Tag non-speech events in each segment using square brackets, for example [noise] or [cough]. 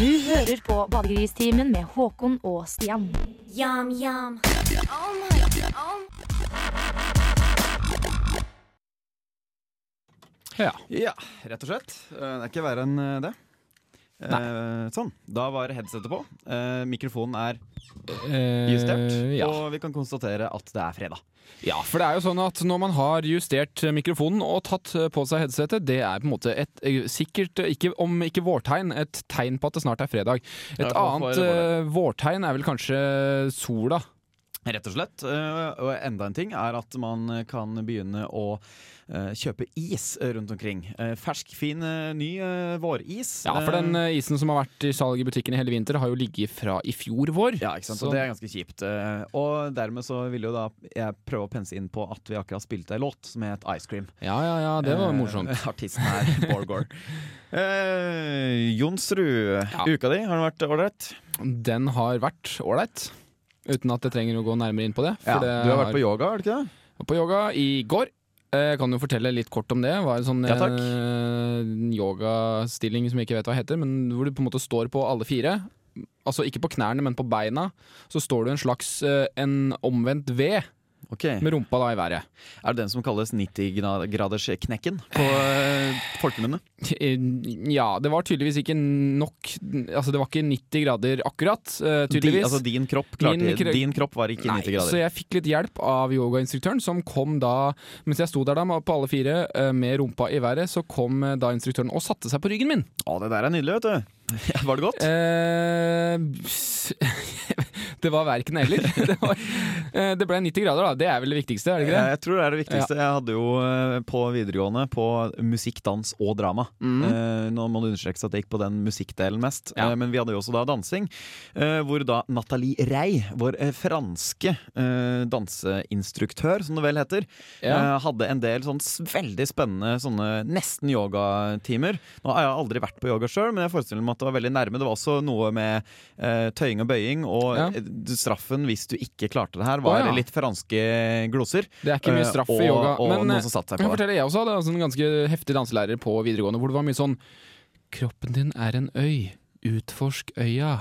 Du hører på Badegristimen med Håkon og Stian. Yum, yum. Ja. Ja, rett og slett. Eh, Det er ikke verre enn eh, det. Eh, sånn. Da var headsetet på. Eh, mikrofonen er justert, Eh, ja. og vi kan konstatere at det er fredag. ja, for det er jo sånn at når man har justert mikrofonen og tatt på seg headsetet, det er på en måte et eh, sikkert, ikke, om ikke vårtegn, et tegn på at det snart er fredag. Et annet eh, vårtegn er vel kanskje sola. Rett og slett. Eh, og enda en ting er at man kan begynne å eh, kjøpe is rundt omkring. Eh, fersk, fin, eh, ny eh, våris. Ja, for den eh, isen som har vært i salg i butikken i hele vinter, har jo ligget fra i fjor vår. Ja, ikke sant? Så- Og det er ganske kjipt. Eh, Og dermed så vil jo da jeg prøve å pense inn på at vi akkurat spilte en låt som het Ice Cream. Ja, ja, ja, det var Eh, morsomt. [laughs] Artisten er Borgård. [laughs] Eh, Jonsrud, Ja. uka di, har den vært ålreit? Den har vært ålreit. Uten at jeg trenger å gå nærmere inn på det. Ja, det du har vært på yoga, har du ikke det? var på yoga i går. Eh, Jeg kan jo fortelle litt kort om det. Det var en sånn Ja, eh, yogastilling som jeg ikke vet hva heter, men hvor du på en måte står på alle fire. Altså ikke på knærne, men på beina. Så står du en slags eh, en omvendt V Ok. med rumpa da i været. Er det den som kalles 90-gradersknekken på uh, folkemunne? Eh, Ja, det var tydeligvis ikke nok Altså det var ikke 90 grader akkurat, tydeligvis. Din, altså din kropp, klarte, Min din kropp var ikke Nei, 90 grader. Så jeg fikk litt hjelp av yogainstruktøren, som kom da Mens jeg sto der da på alle fire eh, med rumpa i været, så kom eh, da instruktøren og satte seg på ryggen min. Å, det der er nydelig, vet du. [laughs] Var det godt? Eh, [laughs] det var verken eller. [laughs] Det, var, eh, det ble 90 grader, da. Det er vel det viktigste, er det ikke det? Jeg tror det er det viktigste. Jeg hadde jo eh, på videregående på musikk, dans og drama. Eh, nå må det understrekes at jeg gikk på den musikkdelen mest, Ja. Eh, men vi hadde jo også da dansing. eh, hvor da Nathalie Rey, vår eh, franske eh, danseinstruktør, som det vel heter, Ja. eh, hadde en del sånn veldig spennende sånne nesten yogatimer. Nå har jeg aldri vært på yoga sjøl, men jeg forestiller meg at det var veldig nærme. Det var også noe med eh, tøying og bøying, og Ja. Eh, straffen hvis du ikke klarte det her, var oh, ja. litt franske gloser. Det er ikke mye Eh, straff og, i yoga. Og men noen eh, som satt seg på jeg, fortelle, jeg også hadde altså en ganske heftig danselærer på videregående, hvor det var mye sånn Kroppen din er en øy. Utforsk øya.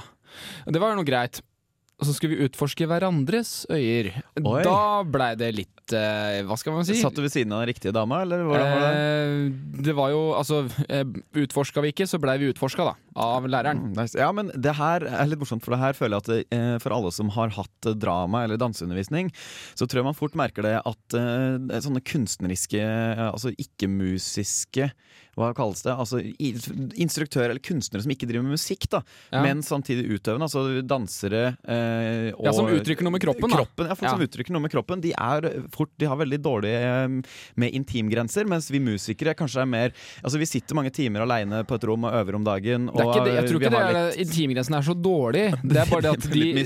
Det var jo noe greit. Og så skulle vi utforske hverandres øyer. Oi. Da blei det litt eh, Hva skal man si? Satt du ved siden av den riktige dama, eller hvordan var det? Eh, det var jo Altså, eh, utforska vi ikke, så blei vi utforska, da. Av læreren. Mm, nice. Ja, men det her er litt morsomt, for det her føler jeg at det, eh, for alle som har hatt eh, drama eller danseundervisning, så tror jeg man fort merker det at eh, sånne kunstneriske, eh, altså ikke-musiske hva kalles det? Altså Instruktører eller kunstnere som ikke driver med musikk, da, Ja. men samtidig utøvende. Altså dansere eh, og Ja, som uttrykker noe med kroppen, da. kroppen ja, folk som uttrykker noe med kroppen. De, er fort, de har veldig dårlige eh, med intimgrenser, mens vi musikere kanskje er mer Altså Vi sitter mange timer aleine på et rom og øver om dagen. Det og det, jeg tror ikke det er, litt- intimgrensen er så dårlig. [laughs] Det er bare det at de,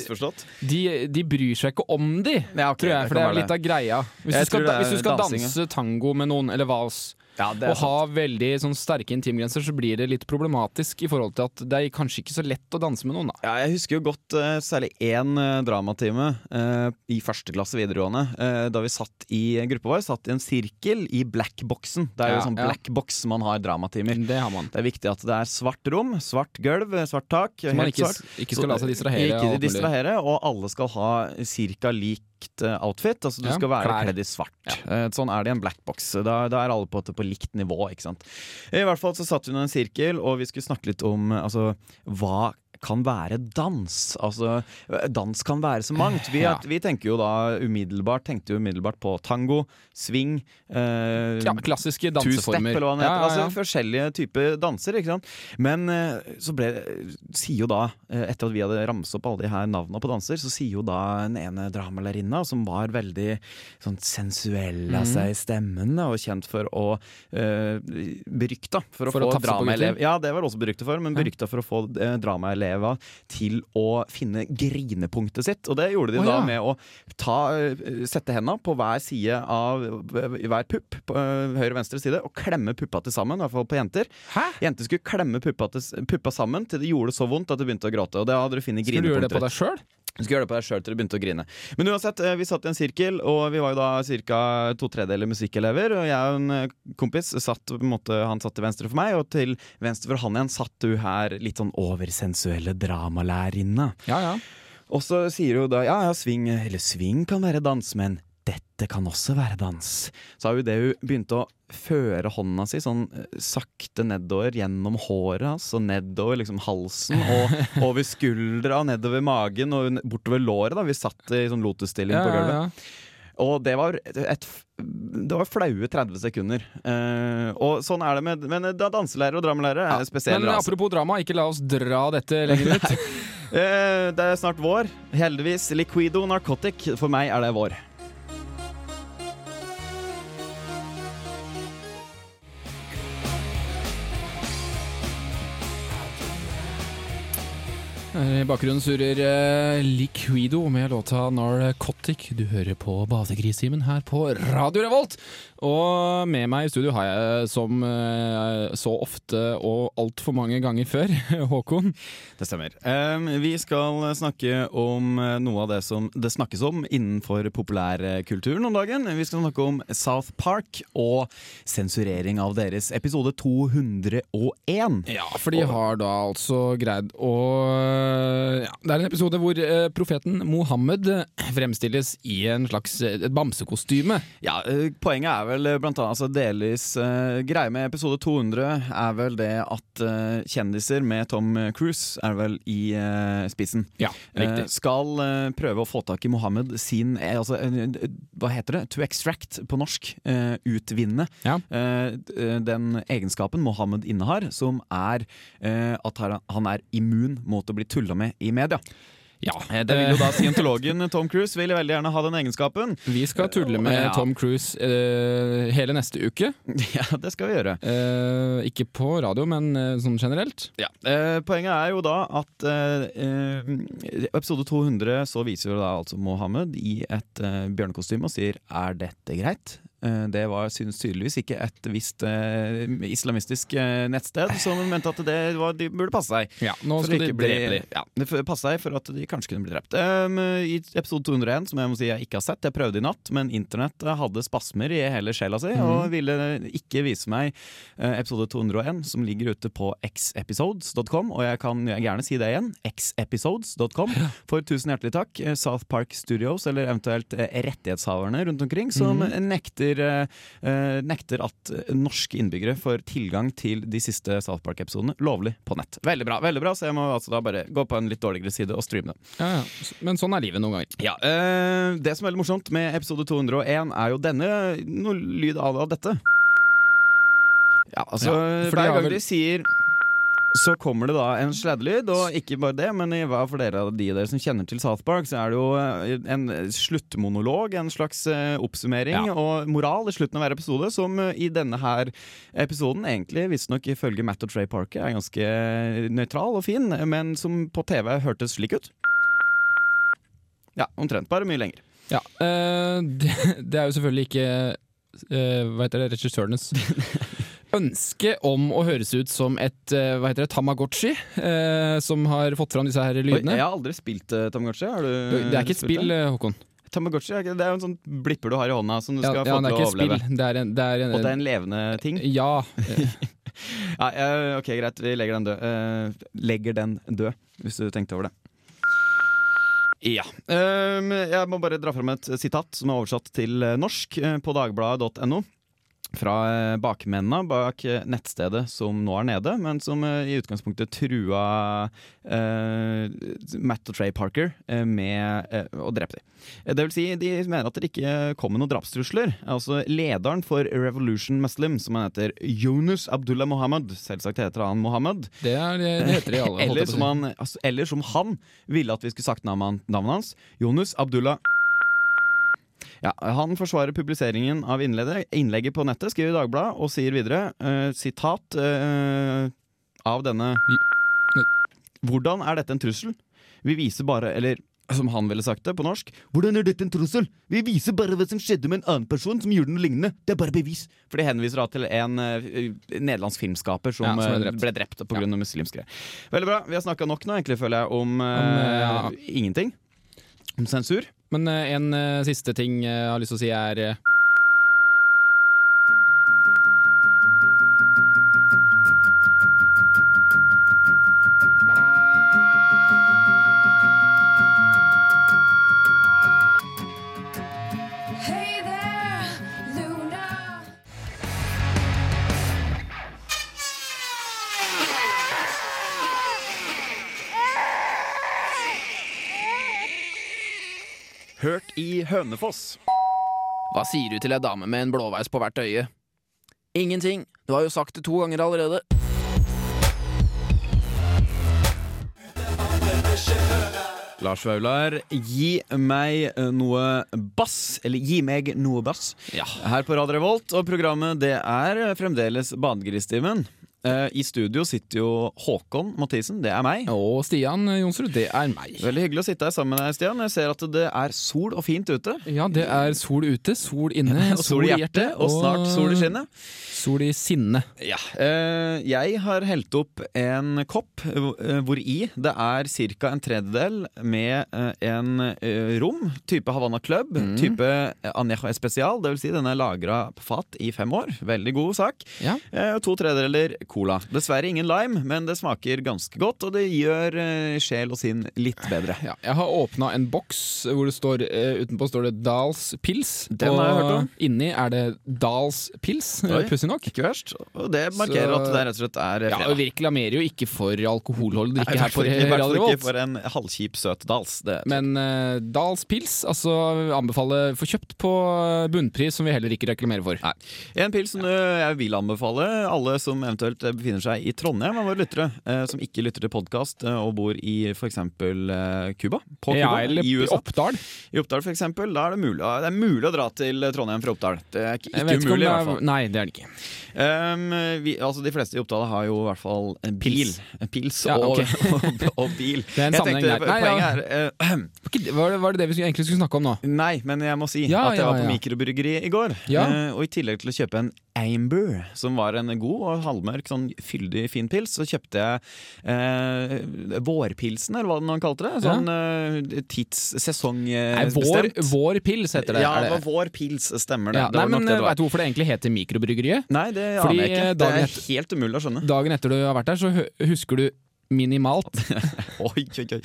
de, de bryr seg ikke om de, Ja, okay, tror jeg. For det er litt av greia. Hvis du skal, hvis du skal danse tango med noen, eller vals, Ja, det og ha veldig sånn sterke intimgrenser, så blir det litt problematisk i forhold til at det er kanskje ikke så lett å danse med noen, da. Ja, jeg husker jo godt uh, særlig én uh, dramatime uh, i første klasse videregående. da vi satt i gruppa vår, satt i en sirkel i blackboxen. Det er jo Ja, sånn ja. black box man har dramatimer. Det har man. Det er viktig at det er svart rom, svart gulv, svart tak. Så man helt ikke, svart. ikke skal la seg distrahere. Ikke distrahere, og alle skal ha cirka likt eh, outfit. Altså Du Ja, skal være kledd i svart. Ja. Sånn er det i en blackbox. Da, da er alle på, på likt nivå, ikke sant. I hvert fall så satt vi under en sirkel, og vi skulle snakke litt om eh, altså, hva kan være dans. Altså, dans kan være så mangt. Vi, Ja. vi tenker jo da umiddelbart Tenkte jo umiddelbart på tango, swing, eh, Ja, klassiske danseformer. eller hva det heter. Ja. Altså forskjellige typer danser. Ikke sant? Men eh, så ble sier jo da, eh, etter at vi hadde ramset opp alle de her navnene på danser, så sier jo da en ene dramalærerinna, som var veldig sånn sensuell av Mhm. seg i stemmen, og kjent for å eh, Berykta for å For få dramaelev? Ja, det var også berykta for, men berykta for å få uh, dramaeleva til å finne grinepunktet sitt. Og det gjorde de da ja. med å ta, eh, sette henda på hver side av eh, hver pupp, på eh, høyre og venstre side, og klemme puppa til sammen, i hvert fall på jenter. Hæ? Jenter skulle klemme puppa, til, puppa sammen til det gjorde det så vondt at de begynte å gråte. Og det hadde du funnet Skulle du gjøre det på deg sjøl? Du skal gjøre det på deg sjøl til du begynte å grine. Men uansett, eh, vi satt i en sirkel, og vi var jo da ca. to tredeler musikkelever. Og jeg og en eh, kompis satt på en måte, han satt til venstre for meg, og til venstre for han igjen satt du her litt sånn oversensuelle dramalærerinne. Ja, ja. Og så sier hun da ja, ja, sving, eller swing kan være dans, men dette kan også være dans. Så har jo det hun begynte å føre hånda si sånn eh, sakte nedover gjennom håret hans, og nedover liksom halsen, og over skuldra, og nedover magen og bortover låret. da Vi satt i sånn lotusstilling ja, på ja, gulvet. ja. Og det var et Det var flaue 30 sekunder. Eh, og sånn er det med Men da danselærere og dramalærere er spesielle. Men apropos drama, ikke la oss dra dette lenger ut. [laughs] Eh, det er snart vår. Heldigvis. Liquido Narcotic. For meg er det vår. I bakgrunnen surrer uh, Liquido med låta Narcotic. Du hører på Badegristimen her på Radio Revolt. Og med meg i studio har jeg, som uh, så ofte og altfor mange ganger før, [laughs] Håkon. Det stemmer. Um, vi skal snakke om eh, noe av det som det snakkes om innenfor populærkulturen om dagen. Vi skal snakke om South Park og sensurering av deres episode 201. Ja, for de har da altså greid å ja, Det er en episode hvor eh, profeten Mohammed eh, fremstilles i en slags eh, et bamsekostyme. Ja, eh, Poenget er vel eh, blant annet altså delvis uh, Greia med episode 200 er vel det at uh, kjendiser med Tom Cruise er vel i uh, spissen. Ja, riktig. Eh, skal eh, prøve å få tak i Mohammed sin eh, altså, eh, eh, Hva heter det? To extract på norsk. eh, utvinne. Ja. Eh, eh, den egenskapen Mohammed innehar, som er eh, at han- han er immun mot å bli tulla med i media. Ja, Eh, det vil jo da [laughs] Scientologen Tom Cruise vil veldig gjerne ha den egenskapen. Vi skal tulle med Ja. Tom Cruise uh, hele neste uke. [laughs] ja, det skal vi gjøre. Uh, ikke på radio, men uh, sånn generelt. Ja, Poenget er jo da at episode 200 så viser jo da altså Mohammed i et bjørnekostyme og sier 'er dette greit'? Eh, det var synes tydeligvis ikke et visst eh, islamistisk eh, nettsted som mente at det var, de burde passe seg. Ja, nå For skal de drepe de, Ja, det f- passe seg for at de kanskje kunne bli drept. Um, I episode 201, som jeg må si jeg ikke har sett, jeg prøvde i natt, men internett hadde spasmer i hele sjela si og ville ikke vise meg eh, episode 201, som ligger ute på xepisodes.com, og jeg kan gjerne si det igjen, xepisodes.com, for tusen hjertelig takk, eh, South Park Studios, eller eventuelt rettighetshaverne rundt omkring, som nekter, eh, eh, nekter at norske innbyggere får tilgang til de siste South Park-episodene lovlig på nett. Veldig bra, veldig bra, så jeg må altså da bare gå på en litt dårligere side og streame det. Ja, ja. Men sånn er livet noen ganger. Ja, eh, Det som er veldig morsomt med episode 201, er jo denne noe lyd av dette. Ja, altså Ja, Hver gang vel- de sier så kommer det da en sladdelyd, og ikke bare det, men i hva for dere av de dere som kjenner til South Park, så er det jo eh, en sluttmonolog, en slags eh, oppsummering Ja. og moral i slutten av hver episode, som eh, i denne her episoden egentlig, visstnok ifølge Matt og Trey Parker, er ganske nøytral og fin, men som på TV hørtes slik ut. Ja, omtrent. Bare mye lenger. Ja, øh, [laughs] det, det er jo selvfølgelig ikke øh, hva heter det, regissørenes ønske om å høres ut som et eh, hva heter det, Tamagotchi, eh, som har fått fram disse her Oi, lydene. jeg har aldri spilt uh, Tamagotchi. Har du det er ikke et spill, det? eh, Håkon. Tamagotchi det er jo en sånn blipper du har i hånda som du Ja, skal ja, få til å spill. overleve. Det er en, det er en, Og det er en levende ting? [laughs] Ja. [laughs] eh, Ja, eh, ok, greit. Vi legger den død. Eh, legger den død, hvis du tenkte over det. Ja. Jeg må bare dra fram et sitat som er oversatt til eh, norsk eh, på dagbladet.no. Fra eh, bakmennene bak eh, nettstedet som nå er nede, men som eh, i utgangspunktet trua eh, Matt og Trey Parker med eh, å drepe dem. Det vil si, de mener at det ikke kom med noen drapstrusler. Altså Lederen for Revolution Muslim, som han heter Yunus Abdullah Mohammed, selvsagt heter han Mohammed, det, er, det [laughs] heter de alle. eller som, han, altså, eller som han ville at vi skulle sagt navnet, navnet hans. Jonas Abdullah. Ja, han forsvarer publiseringen av innlegget, innlegget på nettet, skriver Dagbladet, og sier videre, uh, sitat uh, av denne Hvordan er dette en trussel? Vi viser bare, eller som han ville sagt det på norsk, hvordan er dette en trussel? Vi viser bare hva som skjedde med en annen person som gjorde noe lignende. Det er bare bevis. For de henviser da til en uh, nederlandsk filmskaper som, Ja, som ble drept. ble drept pga. av muslimsk greier. Veldig bra. Vi har snakka nok nå, egentlig, føler jeg, om, uh, Om, ja. ingenting. Om sensur? Men eh, en eh, siste ting jeg har lyst til å si er Hønefoss. Hva sier du til ei dame med en blåveis på hvert øye? Ingenting. Du har jo sagt det to ganger allerede. Lars Vaular, gi meg noe bass. Eller gi meg noe bass. Ja. Her på Radio Revolt, og programmet det er fremdeles Badegristimen. Eh, I studio sitter jo Håkon Mathisen, det er meg. Og Stian Jonsrud, det er meg. Veldig hyggelig å sitte her sammen med deg, Stian. Jeg ser at det er sol og fint ute. Ja, det er sol ute, sol inne, [laughs] Og sol i hjertet, og snart sol i skinnet. Sol i sinne. Ja. Eh, jeg har helt opp en kopp eh, hvor i det er ca. en tredjedel med en rom, type Havanna Club, Mm. type Anejo Especial. Det vil si den er lagra på fat i fem år. Veldig god sak. Ja. To tredjedeler cola. Dessverre ingen lime, men det smaker ganske godt, og det gjør eh, sjel og sinn litt bedre. Ja, jeg har åpna en boks hvor det står eh, utenpå står det Dals pils. Den har jeg hørt om. Og inni er det Dals pils, eh, [laughs] Oi. pussig nok. Ikke verst. Og det markerer Så- at det rett og slett er Ja, og fredag. Vi reklamerer jo ikke for alkoholholdig drikke her på i hvert fall ikke Revolt. for en halvkjip søt dals. Det, Men uh, Dals pils altså anbefaler få kjøpt på eh, bunnpris, som vi heller ikke reklamerer for. Nei. En pils som øh, jeg vil anbefale alle som eventuelt øh, befinner seg i Trondheim av våre lyttere, eh, som ikke lytter til podkast og bor i f.eks. Cuba. På Ja, eller i USA. Oppdal. I Oppdal, for eksempel, da er det mulig, det er mulig å dra til Trondheim fra Oppdal. Det er ikke, ikke umulig, er, i hvert er- fall. Nei, det er det ikke. Um, vi, altså, de fleste i Oppdal har jo i hvert fall en bil. Pils. Pils Ja, og, [laughs] og, og bil. Det er en Jeg sammenheng tenkte, der. Nei, Poenget ja. er eh, [clears throat] Var det- Var det, det vi skulle- egentlig skulle snakke om nå? Nei, men jeg må si at jeg var på mikrobryggeri i går. Eh, og i tillegg til å kjøpe en Amber, som var en god og halvmørk, sånn fyldig, fin pils, så kjøpte jeg eh, vårpilsen, eller hva man kalte det. Sånn ja. tidssesongbestemt. Nei, vår, vår pils heter det. Ja, det var vår pils, stemmer det. Ja, det nei, men det. Veit du hvorfor det egentlig heter Mikrobryggeriet? Nei, det aner jeg ikke. Det er etter- helt umulig å skjønne. Dagen etter du har vært der, så husker du minimalt. [laughs] Oi, oi, oi.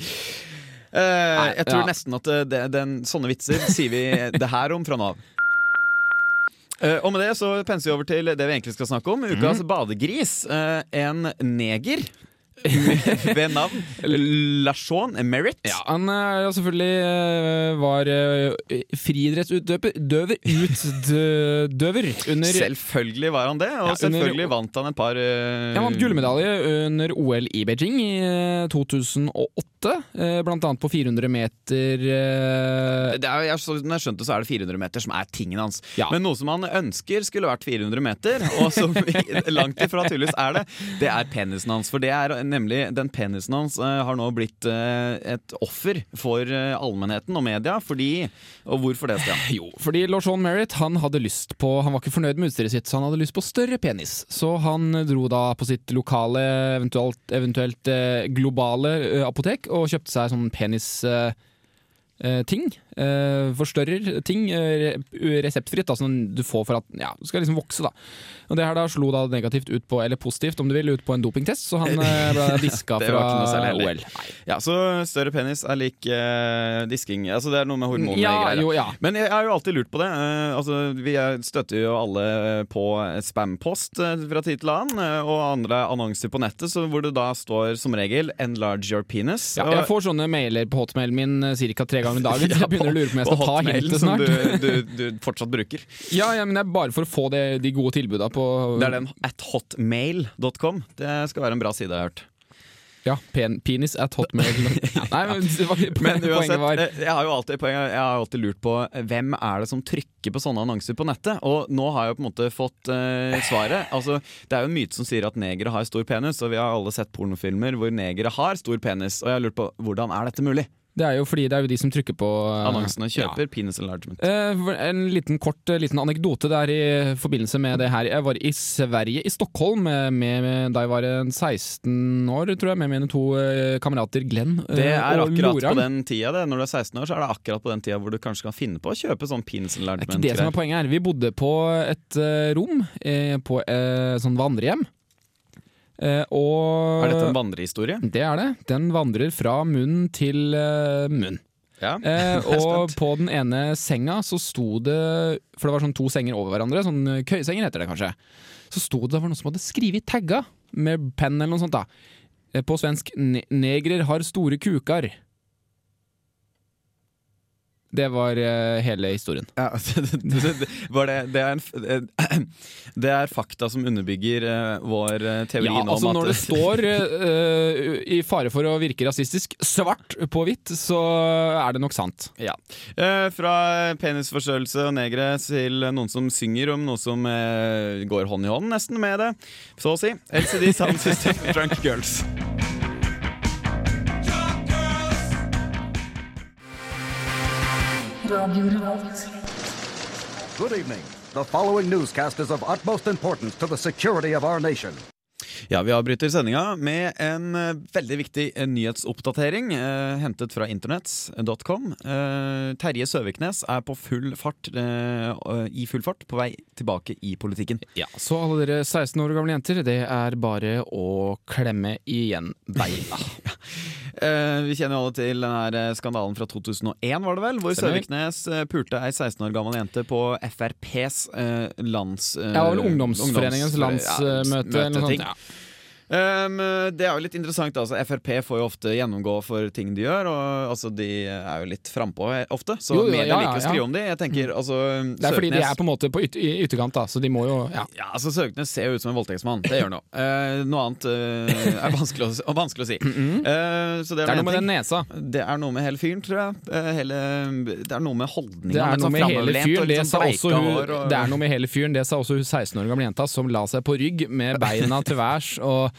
Eh, jeg tror ja. nesten at det, det, den, sånne vitser sier vi det her om fra nå av. Eh, og med det så penser vi over til det vi egentlig skal snakke om. Ukas badegris. Uh, en neger [laughs] ved navn Lashon Merritt. Ja, han er jo selvfølgelig var friidrettsutøver døver, utdøver under Selvfølgelig var han det, og Ja, under- selvfølgelig vant han et par Han vant gullmedalje under OL i Beijing i eh, 2008, eh, blant annet på 400 meter eh, det er, jeg, når jeg skjønte så er det 400 meter som er tingen hans. Ja. Men noe som han ønsker skulle vært 400 meter, og som [laughs] langt ifra tydeligvis er det, det er penisen hans. For det er nemlig den penisen hans eh, har nå blitt eh, et offer for eh, allmennheten og media. Fordi Og hvorfor det, Stian? [laughs] Jo, fordi Lawshon Merritt han hadde lyst på Han var ikke fornøyd med utstyret sitt, så han hadde lyst på større penis. Så han dro da på sitt lokale, eventuelt, eventuelt eh, globale eh, apotek og kjøpte seg sånn penis... Eh, ting. Eh, forstørrer ting. eh, reseptfritt, da, som du får for at ja, du skal liksom vokse. da. Og Det her da slo da negativt ut på, eller positivt om du vil, ut på en dopingtest, så han eh, ble [laughs] diska fra. OL. Ja, Så større penis er lik eh, disking. Altså Det er noe med hormoner Ja, jo, ja. Men jeg har jo alltid lurt på det. Uh, altså, vi er- støtter jo alle på spampost uh, fra tid til annen, uh, og andre annonser på nettet, så hvor det da står som regel 'enlarge your penis'. Ja, jeg får sånne mailer på hotmailen min ca. tre ganger om dagen. så [laughs] jeg begynner å lure på om jeg skal ta hintet snart. som du, du, du fortsatt bruker. Ja, ja, men det er bare for å få det, de gode tilbuda på Det er den at hotmail.com. Det skal være en bra side, jeg har hørt. Ja, pen, penis at hotmail. [laughs] Nei, men det Men poenget uansett, var eh, jeg har jo alltid, poenget- jeg har alltid lurt på eh, hvem er det som trykker på sånne annonser på nettet. Og nå har jeg jo på en måte fått uh, svaret. Altså, det er jo en myte som sier at negere har stor penis, og vi har alle sett pornofilmer hvor negere har stor penis. Og jeg har lurt på hvordan er dette mulig? Det er jo fordi det er jo de som trykker på Annonsene Annonsene ja. kjøper penis enlargement. Eh, En liten kort eh, liten anekdote der i forbindelse med det her. Jeg var i Sverige, i Stockholm, med, med, da jeg var 16 år, tror jeg, med mine to eh, kamerater Glenn eh, Det er og akkurat Loran. på den tida det. Når du er 16 år, så er det akkurat på den tida hvor du kanskje kan finne på å kjøpe sånn penis enlargement. Det er ikke det som er poenget her. Vi bodde på et eh, rom eh, på eh, sånn vandrehjem. Eh, og Er dette en vandrehistorie? Det er det. Den vandrer fra munn til eh, munn. Ja. Eh, [laughs] og på den ene senga så sto det For det var sånn to senger over hverandre, sånn køyesenger heter det kanskje. Så sto det det var noen som hadde skrevet tagga med penn eller noe sånt. da På svensk 'Negrer har store kukar'. Det var uh, hele historien. Ja, [laughs] det, det, det, var det, er en, [clears throat] det er fakta som underbygger uh, vår eh, teori Ja, nå altså Når det [laughs] står uh, i fare for å virke rasistisk svart på hvitt, så er det nok sant. Ja. Eh, fra penisforstørrelse og negre til noen som synger om noe som eh, går hånd i hånd nesten med det, så å si. LCD Sound System Drunk Girls. Good evening. The following newscast is of utmost importance to the security of our nation. Ja, Vi avbryter sendinga med en eh, veldig viktig eh, nyhetsoppdatering eh, hentet fra internett.com. Eh, Terje Søviknes er på full fart, eh, i full fart på vei tilbake i politikken. Ja, Så alle dere 16 år gamle jenter, det er bare å klemme igjen beina. [laughs] [laughs] Eh, vi kjenner jo alle til denne eh, skandalen fra 2001, var det vel? Hvor Søviknes eh, pulte ei 16 år gammel jente på FrPs uh, lands... Uh, Ja, vel Ungdomsforeningens ungdoms- landsmøte eller noe møteting. Ja. Um, det er jo litt interessant. Altså, Frp får jo ofte gjennomgå for ting de gjør. Og altså, De er jo litt frampå eh, ofte, så Jo, jo, media ja, liker å skrive ja. om de. Jeg tenker, altså, Det er fordi de er på en måte på yt ytterkant, da, så de må jo ja. ja, altså Søknes ser jo ut som en voldtektsmann. Det gjør han jo. Eh, noe annet uh, er vanskelig å, vanskelig å si. Eh, så det, Det er noe med den nesa. Det er noe med hele fyren, tror jeg. Hele, det er noe med holdninga. Er noe også hun Det er noe med hele fyren, det sa også hun 16 år gamle jenta som la seg på rygg med beina til værs og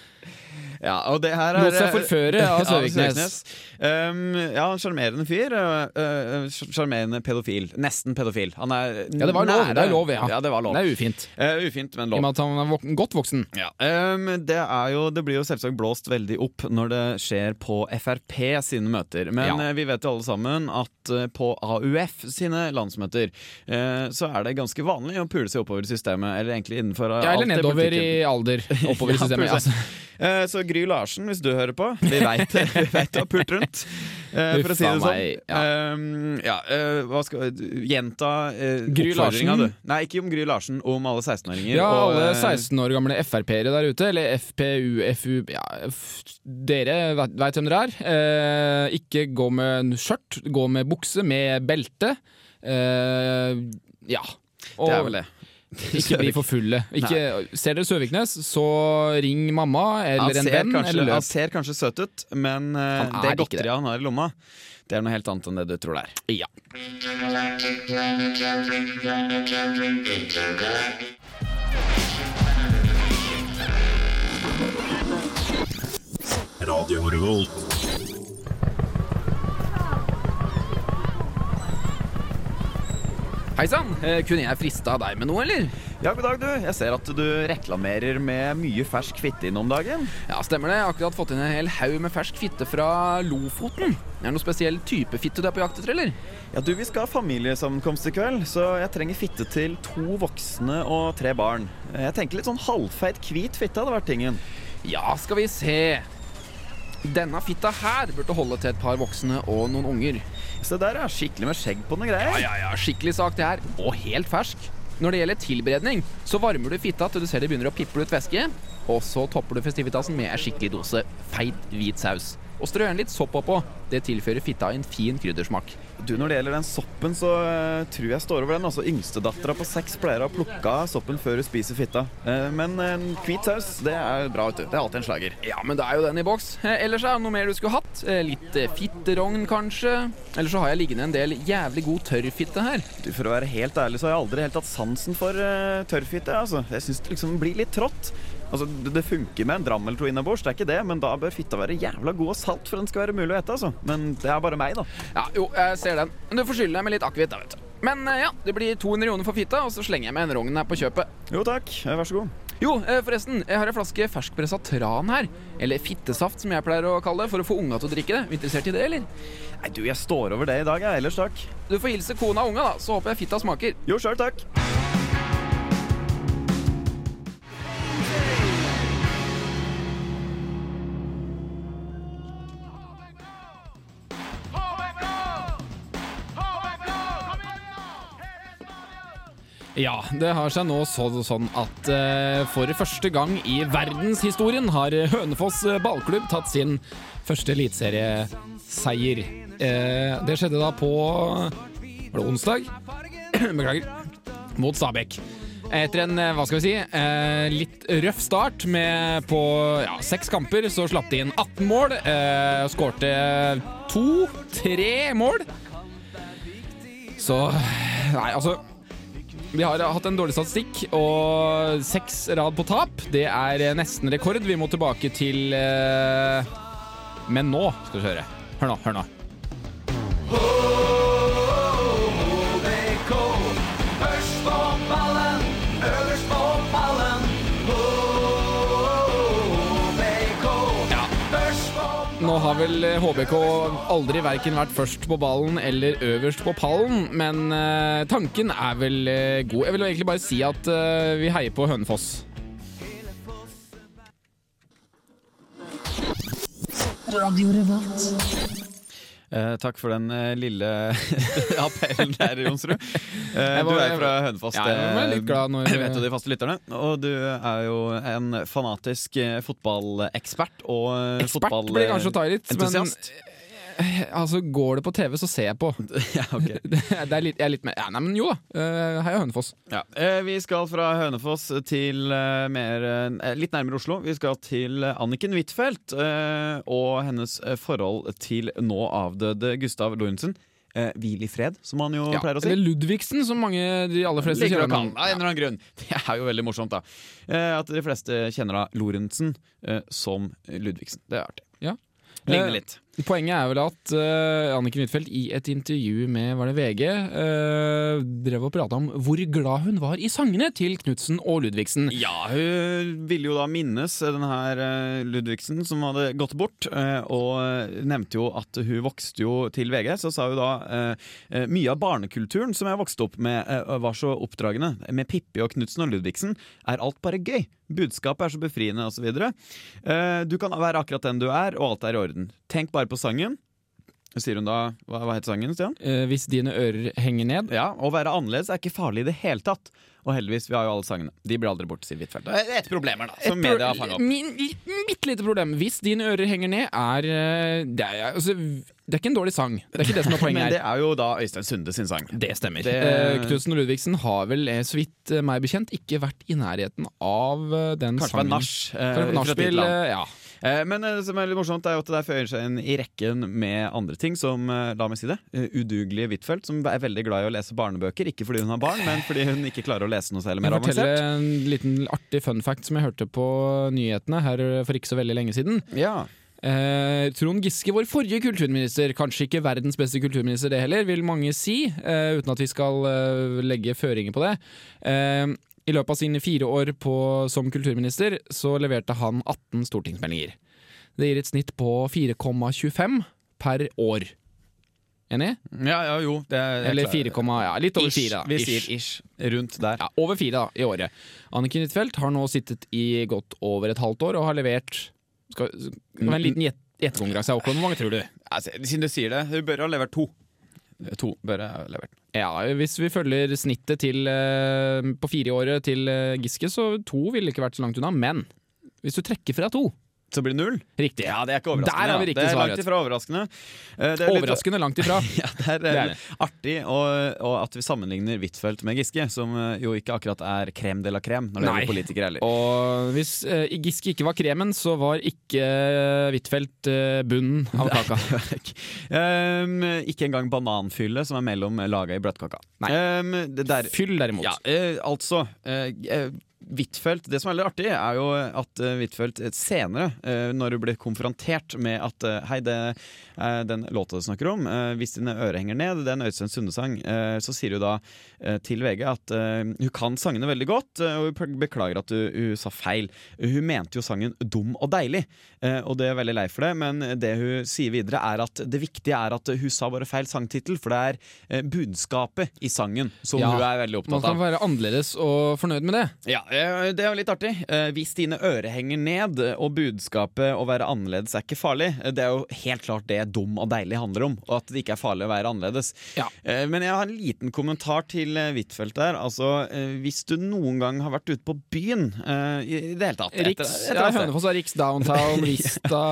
Ja, og det her er lot seg forføre av [laughs] Ja, Søviknes. Um, ja, en sjarmerende fyr. Sjarmerende uh, Sjarmerende pedofil. Nesten pedofil. Han er Ja, det var lov, nære- det er lov, ja. ja det var lov. Det er ufint. Uh, ufint, men lov. I og med at han er vok godt voksen. Ja. Um, det, jo, det blir jo selvsagt blåst veldig opp når det skjer på Frp sine møter. Men Ja. eh, vi vet jo alle sammen at eh, på AUF sine landsmøter uh, så er det ganske vanlig å pule seg oppover i systemet. Eller egentlig innenfor Ja, eller nedover i alder. [laughs] Oppover i systemet. ja, Altså. Eh, Så Gry Larsen, hvis du hører på Vi veit du har pult rundt. Uh, For å si det sånn. meg, ja. Um, ja, eh, hva skal Gjenta uh, Gry Larsen? du. Nei, ikke om Gry Larsen, om alle 16-åringer. Ja, og, alle eh, 16 år gamle Frp-ere der ute, eller FPU, FU ja, Dere veit hvem dere er. Ikke gå med skjørt, gå med bukse, med belte. Ja. Og Det er vel det. [laughs] ikke bli for fulle. Ikke, ser dere Søviknes, så ring mamma eller en venn. kanskje, eller han ser kanskje søt ut, men uh, det godteriet han har i lomma, det er noe helt annet enn det du tror det er. Ja. Radio Revolt. Hei sann, eh, kunne jeg frista deg med noe, eller? Ja, god dag, du. Jeg ser at du reklamerer med mye fersk fitte innom dagen. Ja, stemmer det. Jeg har akkurat fått inn en hel haug med fersk fitte fra Lofoten. Er det noen spesiell type fitte du er på jakt etter, eller? Ja, du, Vi skal ha familiesammenkomst i kveld, så jeg trenger fitte til to voksne og tre barn. Jeg tenker litt sånn halvfeit hvit fitte hadde vært tingen. Ja, skal vi se. Denne fitta her burde holde til et par voksne og noen unger. Se der, ja. Skikkelig med skjegg på noe greier. Ja, ja, ja, skikkelig sak det her. Og helt fersk. Når det gjelder tilberedning, så varmer du fitta til du ser det begynner å piple ut væske. Og så topper du festivitasen med en skikkelig dose feit hvit saus. Og strø gjerne litt sopp oppå. Det tilfører fitta en fin kryddersmak. Du, Når det gjelder den soppen, så eh, tror jeg står over den. Altså, Yngstedattera på seks pleier å plukke soppen før hun spiser fitta. Eh, men en hvit saus, det er bra, vet du. Det er alltid en slager. Ja, men da er jo den i boks. Eh, ellers er det noe mer du skulle hatt? Litt fitterogn, kanskje? Eller så har jeg liggende en del jævlig god tørrfitte her. Du, For å være helt ærlig så har jeg aldri helt hatt sansen for uh, tørrfitte. Altså. Jeg syns det liksom blir litt trått. Altså, det, funker med en dram eller to innabords, det er ikke det, men da bør fitta være jævla god og salt for den skal være mulig å ete. altså. Men det er bare meg, da. Ja, jo, jeg ser den. Men du får skylde deg med litt akevitt, da, vet du. Men eh, ja, det blir 200 kroner for fitta, og så slenger jeg med en rogn her på kjøpet. Jo takk, Eh, vær så god. Jo, eh, forresten, jeg har en flaske ferskpressa tran her. Eller fittesaft, som jeg pleier å kalle det, for å få unga til å drikke det. Er du Interessert i det, eller? Nei, du, jeg står over det i dag, jeg. Ellers takk. Du får hilse kona og unga, da, så håper jeg fitta smaker. Jo, sjøl takk. Ja, det har seg nå så, sånn at uh, for første gang i verdenshistorien har Hønefoss ballklubb tatt sin første eliteserieseier. Uh, det skjedde da på Var det onsdag? [clears throat] Beklager. Mot Stabæk. Etter en eh, hva skal vi si, eh, litt røff start med på ja, seks kamper, så slapp de inn 18 mål. Eh, Skårte to-tre mål. Så Nei, altså vi har hatt en dårlig statistikk, og seks rad på tap. Det er nesten rekord. Vi må tilbake til eh, Men nå skal vi høre. Hør nå, hør nå. Nå har vel HBK aldri verken vært først på ballen eller øverst på pallen, men uh, tanken er vel uh, god. Jeg vil egentlig bare si at uh, vi heier på Hønefoss. Eh, takk for den eh, lille [laughs] appellen der, Jonsrud. [laughs] Eh, du er fra Hønefoss. Ja, jeg var litt glad når- vet jo de faste lytterne. Og du er jo en fanatisk eh, fotballekspert og eh, Ekspert blir kanskje å ta i men fotballentusiast. eh, altså, går det på TV, så ser jeg på. [laughs] ja, ok. [laughs] Det er litt, jeg er litt mer ja, Nei, men jo da. Uh, Heia Hønefoss. Ja. Eh, vi skal fra Hønefoss til eh, mer, eh, litt nærmere Oslo. Vi skal til eh, Anniken Huitfeldt eh, og hennes eh, forhold til nå avdøde Gustav Lorentzen. Eh, Hvil i fred, som han jo Ja, pleier å si. eller Ludvigsen, som mange de aller fleste Liker kjenner. kalle av en eller annen grunn. [laughs] Det er jo veldig morsomt, da. Eh, at de fleste kjenner da Lorentzen eh, som Ludvigsen. Det er artig. Ja. Ligner Eh, litt. Poenget er vel at uh, Anniken Huitfeldt i et intervju med var det VG uh, drev og prata om hvor glad hun var i sangene til Knutsen og Ludvigsen. Ja, hun ville jo da minnes den her uh, Ludvigsen som hadde gått bort, eh, og nevnte jo at hun vokste jo til VG. Så sa hun da eh, eh, mye av barnekulturen som jeg vokste opp med, eh, var så oppdragende. Med Pippi og Knutsen og Ludvigsen er alt bare gøy. Budskapet er så befriende osv. Du kan være akkurat den du er, og alt er i orden. Tenk bare på sangen. Sier hun da Hva, hva het sangen, Stian? Eh, hvis dine ører henger ned. Ja, Å være annerledes er ikke farlig i det hele tatt. Og heldigvis, vi har jo alle sangene. De blir aldri borte, sier Huitfeldt. Et problem her, da, som media har fanga opp. Mitt lite problem. Hvis dine ører henger ned, er eh, det, er altså, det er ikke en dårlig sang. Det er ikke det som er [laughs] poenget Men det er jo da Øystein Sunde sin sang. Det stemmer. Det- Eh, Knutsen og Ludvigsen har vel, eh, så vidt eh, meg bekjent, ikke vært i nærheten av den Kanskje sangen. Kanskje det var nachspiel, annen. eh, ja. Eh, Men eh, det som er litt morsomt, er jo at det der føyer seg inn i rekken med andre ting, som eh, la meg si det, udugelige Huitfeldt, som er veldig glad i å lese barnebøker. Ikke fordi hun har barn, men fordi hun ikke klarer å lese noe særlig Jeg forteller en liten artig fun fact som jeg hørte på nyhetene her for ikke så veldig lenge siden. Ja. Eh, Trond Giske, vår forrige kulturminister, kanskje ikke verdens beste kulturminister det heller, vil mange si, eh, uten at vi skal eh, legge føringer på det. I løpet av sine fire år på, som kulturminister så leverte han 18 stortingsmeldinger. Det gir et snitt på 4,25 per år. Enig? ja, ja, jo. Det er, Eller 4, ja, litt over Ish. 4. Da. Vi Ish. sier ish. Rundt der. Ja, over fire da, i året. Anniken Huitfeldt har nå sittet i godt over et halvt år og har levert Skal skal være en liten gjett- gjettekonkurranse? Hvor mange tror du? Altså, siden du sier det, hun bør ha levert to. To bør ha levert. Ja, Hvis vi følger snittet til, eh, på fire i året til eh, Giske, så to ville ikke vært så langt unna. Men hvis du trekker fra to Så blir det null? Riktig. Ja, det er ikke overraskende. Der har vi ja. riktig det er langt ifra overraskende. Eh, det er litt- Overraskende langt ifra. [laughs] Ja, det er, Det er artig og, og at vi sammenligner Huitfeldt med Giske, som eh, jo ikke akkurat er krem de la krem når det gjelder politikere heller. Og hvis uh, Giske ikke var kremen, så var ikke Huitfeldt uh, bunnen av kaka. [laughs] Um, ikke engang bananfylle som er mellom laga i bløtkaka. Nei. Um, det der, Fyll, derimot. ja, uh, altså eh, eh, Huitfeldt Det som er veldig artig, er jo at uh, Huitfeldt senere, eh, når du blir konfrontert med at eh, Hei, det er den låta du snakker om, eh, hvis dine ører henger ned, det er en Øystein Sunde-sang, eh, så sier hun da eh, til VG at eh, hun kan sangene veldig godt, eh, og hun beklager at hun, hun sa feil. Hun mente jo sangen dum og deilig, eh, og det er veldig lei for det, men det hun sier videre, er at det viktige er at hun sa bare feil sangtittel, for det er eh, budskapet i sangen som Ja, hun er veldig opptatt av. Man kan være annerledes og fornøyd med det. Ja, eh, det er jo litt artig. Eh, Hvis dine ører henger ned, og budskapet å være annerledes er ikke farlig, eh, det er jo helt klart det dum og deilig handler om, og at det ikke er farlig å være annerledes. Ja. Eh, Men jeg har en liten kommentar til eh, Huitfeldt der. Altså, eh, hvis du noen gang har vært ute på byen eh, i det hele tatt Riks, etter- etter Hønefoss har Riks Downtown, [laughs] Vista,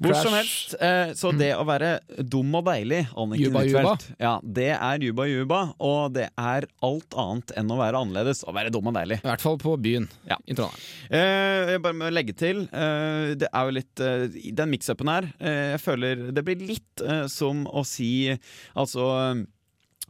Hvor som helst. Eh, så det å være dum og deilig, Anniken. Huitfeldt, ja, det er juba juba, og det er alt annet enn å være annerledes og være dum og deilig. I hvert fall på byen Ja. i Trondheim. Eh, jeg bare må legge til eh, Det er jo litt eh, Den mix-upen her eh, Jeg føler det blir litt eh, som å si Altså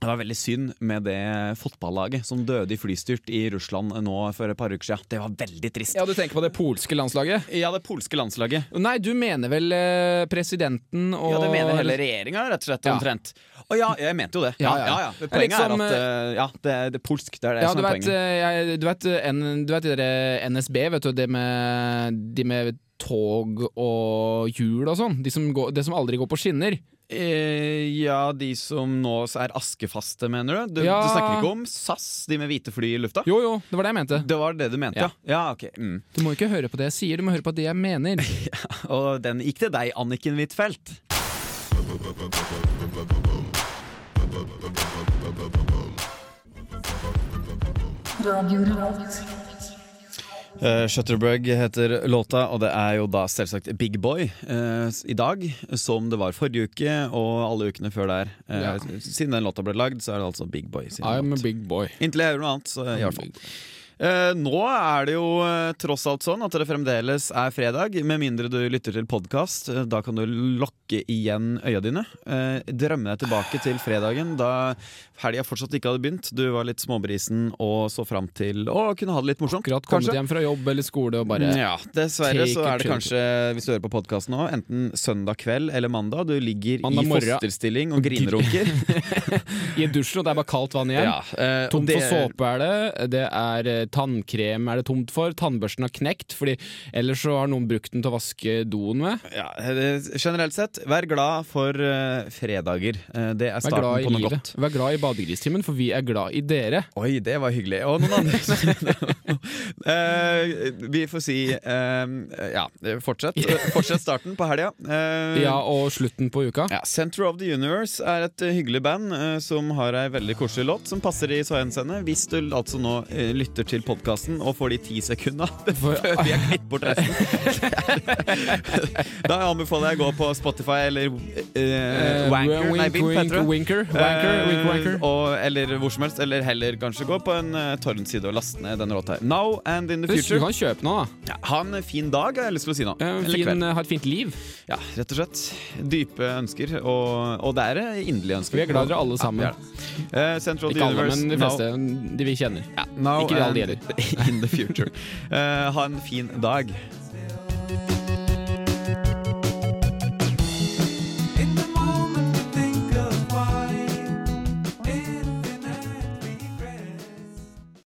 det var veldig synd med det fotballaget som døde i flystyrt i Russland nå for et par uker siden. Det var veldig trist. Ja, Du tenker på det polske landslaget? Ja, det polske landslaget. Nei, du mener vel eh, presidenten og Ja, det mener hele regjeringa, rett og slett. Ja. Omtrent. Å ja, jeg mente jo det. Ja, Ja, ja. ja, Poenget liksom, er at eh, ja, det, det er polsk. Det er det Ja, som er vet, poenget. eh, jeg, du vet, en, du vet det NSB, vet du, det med, de med tog og hjul og sånn? De som går, det som aldri går på skinner? Eh, ja, de som nå er askefaste, mener du? Du, Ja. du snakker ikke om SAS, de med hvite fly i lufta? Jo, jo, det var det jeg mente. Det var det du mente, ja? Ja. Ja, ok. Mm. Du må ikke høre på det jeg sier, du må høre på det jeg mener. [laughs] Og den gikk til deg, Anniken Huitfeldt. Uh, Shutterbug heter låta, og det er jo da selvsagt Big Boy eh, i dag, som det var forrige uke og alle ukene før der. Eh, Ja. Siden den låta ble lagd, så er det altså Big Boy. sin I'm a big boy. Inntil jeg gjør noe annet, så i hvert fall. Eh, nå er det jo eh, tross alt sånn at det fremdeles er fredag, med mindre du lytter til podkast. da kan du lokke igjen øya dine. Eh, drømme deg tilbake til fredagen, da helga fortsatt ikke hadde begynt. Du var litt småbrisen og så fram til å kunne ha det litt morsomt. Akkurat kommet hjem fra jobb eller skole og bare Ja, dessverre så er det kanskje, hvis du hører på podkasten nå, enten søndag kveld eller mandag. Du ligger Mandag i fosterstilling og grinerunker. [laughs] i dusjen, og det er bare kaldt vann igjen. ja, eh, Tomt det- for såpe er det. Det er eh, tannkrem er det tomt for. Tannbørsten har knekt, Fordi ellers så har noen brukt den til å vaske doen med. Ja, generelt sett, vær glad for uh, fredager. Uh, det er starten på noe livet. godt. Vær glad i badegristimen, for vi er glad i dere. Oi, det var hyggelig. Og noen andre. uh, [laughs] vi får si ja, fortsett. [laughs] Fortsett starten på helga. Ja, og slutten på uka. Ja, Center of the Universe er et hyggelig band som har ei veldig koselig låt som passer i så henseende. Hvis du altså nå lytter til podkasten og får de ti sekunda [laughs] før vi har klippet bort resten, [laughs] da anbefaler jeg å gå på Spotify eller uh, Eh, Wanker. Nei, Vimp heter det. Winker. Wanker, Eh, wink, wanker. og, eller hvor som helst. Eller heller kanskje gå på en uh, torrentside og laste ned denne låta. Now and in the future. du kan kjøpe noe, da. Ja, ha en fin dag, har jeg lyst til å si nå. Eh, Fin, ha et fint liv. Ja, rett og slett. Dype ønsker, og, og det er eh, inderlige ønsker. Vi er glad dere alle sammen. Ja. Eh, Central Ikke alle, Universe, men de now- fleste. De vi kjenner. Ja, now Ikke de alle in the future. Eh, ha en fin dag.